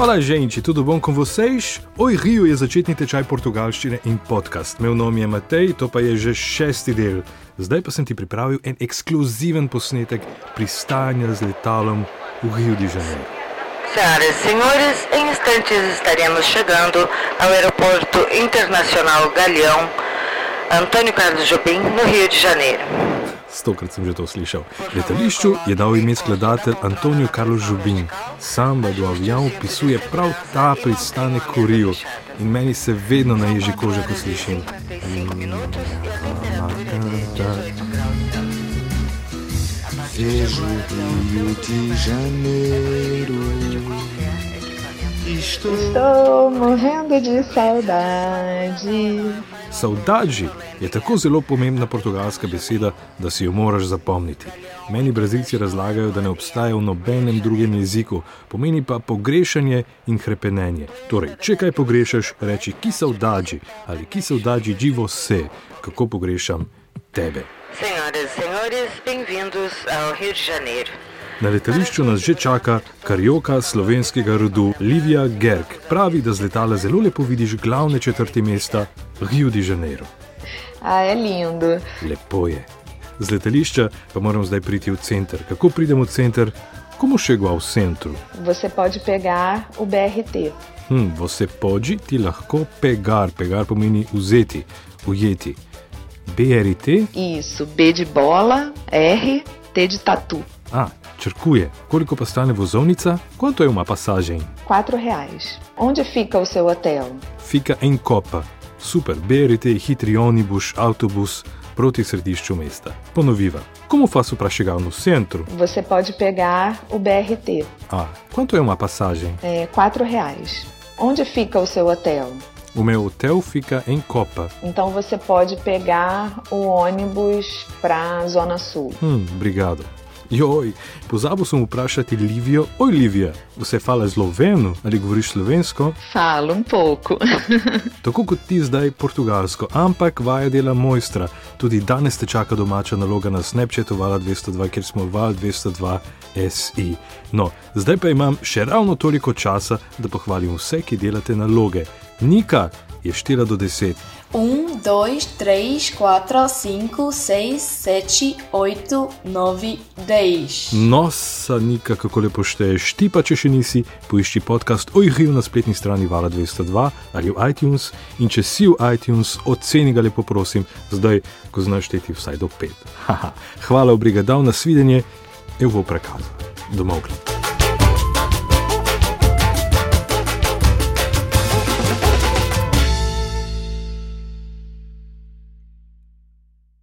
Fala, gente, tudo bom com vocês? Oi, Rio je začetni tečaj portugalščine in podcast. Meu nome je Matej, to pa je že šesti del. Zdaj pa sem ti pripravil en ekskluziven posnetek pristajanja z letalom v Rio de Janeiro. Senhoras e senhores, em instantes estaremos chegando ao Aeroporto Internacional Galeão Antônio Carlos Jobim, no Rio de Janeiro. Stokrat sem že to slišal. Letališču je dal ime skladatelj Antonijo Carlos Žubin. Sam v avion opisuje prav ta pristanek v Riju in meni se vedno naježi koža, ko slišim. Vejo Rio de Janeiro. Estou morrendo de saudade. Saudade je tako zelo pomembna portugalska beseda, da si jo moraš zapomniti. Meni brazilci razlagajo, da ne obstaja v nobenem drugem jeziku, pomeni pa pogrešanje in krepenenje. Torej, če kaj pogrešaš, reči ki saudade ali ki saudade de você, kako pogrešam tebe. Senhoras e senhores, bem-vindos ao Rio de Janeiro. Na letališču nas že čaka karjoka slovenskega rodu Livija Gerg. Pravi, da z letala zelo lepo vidiš glavne četrti mesta Rio de Janeiro. Ah, é lindo. Lepo je. Z letališča pa moram zdaj priti v center. Kako pridem v center? Como chego ao centro? Você pode pegar o BRT. Hm, você pode ti lahko pegar. Pegar pomeni vzeti, ujeti. BRT? Isso, B de bola, R, T de tatu. Ah, črkuje. Koliko pa stane vozovnica? Quanto é uma passagem? Quatro reais. Onde fica o seu hotel? Fica em Copa. Super, BRT, hitri ônibus, autobus proti središču mesta. Ponoviva. Como faço para chegar no centro? Você pode pegar o BRT. Ah, quanto é uma passagem? É quatro reais. Onde fica o seu hotel? O meu hotel fica em Copa. Então você pode pegar o ônibus para a Zona Sul. Hum, obrigado. Joj, pozabil sem vprašati Livijo. Oj, Livija, você fala sloveno ali govoriš slovensko? Falo um pouco. Tako kot ti zdaj portugalsko, ampak vaja dela mojstra. Tudi danes te čaka domača naloga na Snapchatu Vala 202, kjer smo Val 202 SI. No, zdaj pa imam še ravno toliko časa, da pohvalim vse, ki delate naloge. Nika je štela do 10. 1, 2, 3, 4, 5, 6, 7, 8, 9, 10. Nosa, Nika, kako lepo šteješ. Ti pa, če še nisi, poišči podcast Ojhriv na spletni strani Vala 202 ali v iTunes. In če si v iTunes, oceni ga lepo, prosim, zdaj, ko znaš šteti vsaj do 5. Haha, hvala, obrigadal, nasvidenje, evo prekaz. Domov.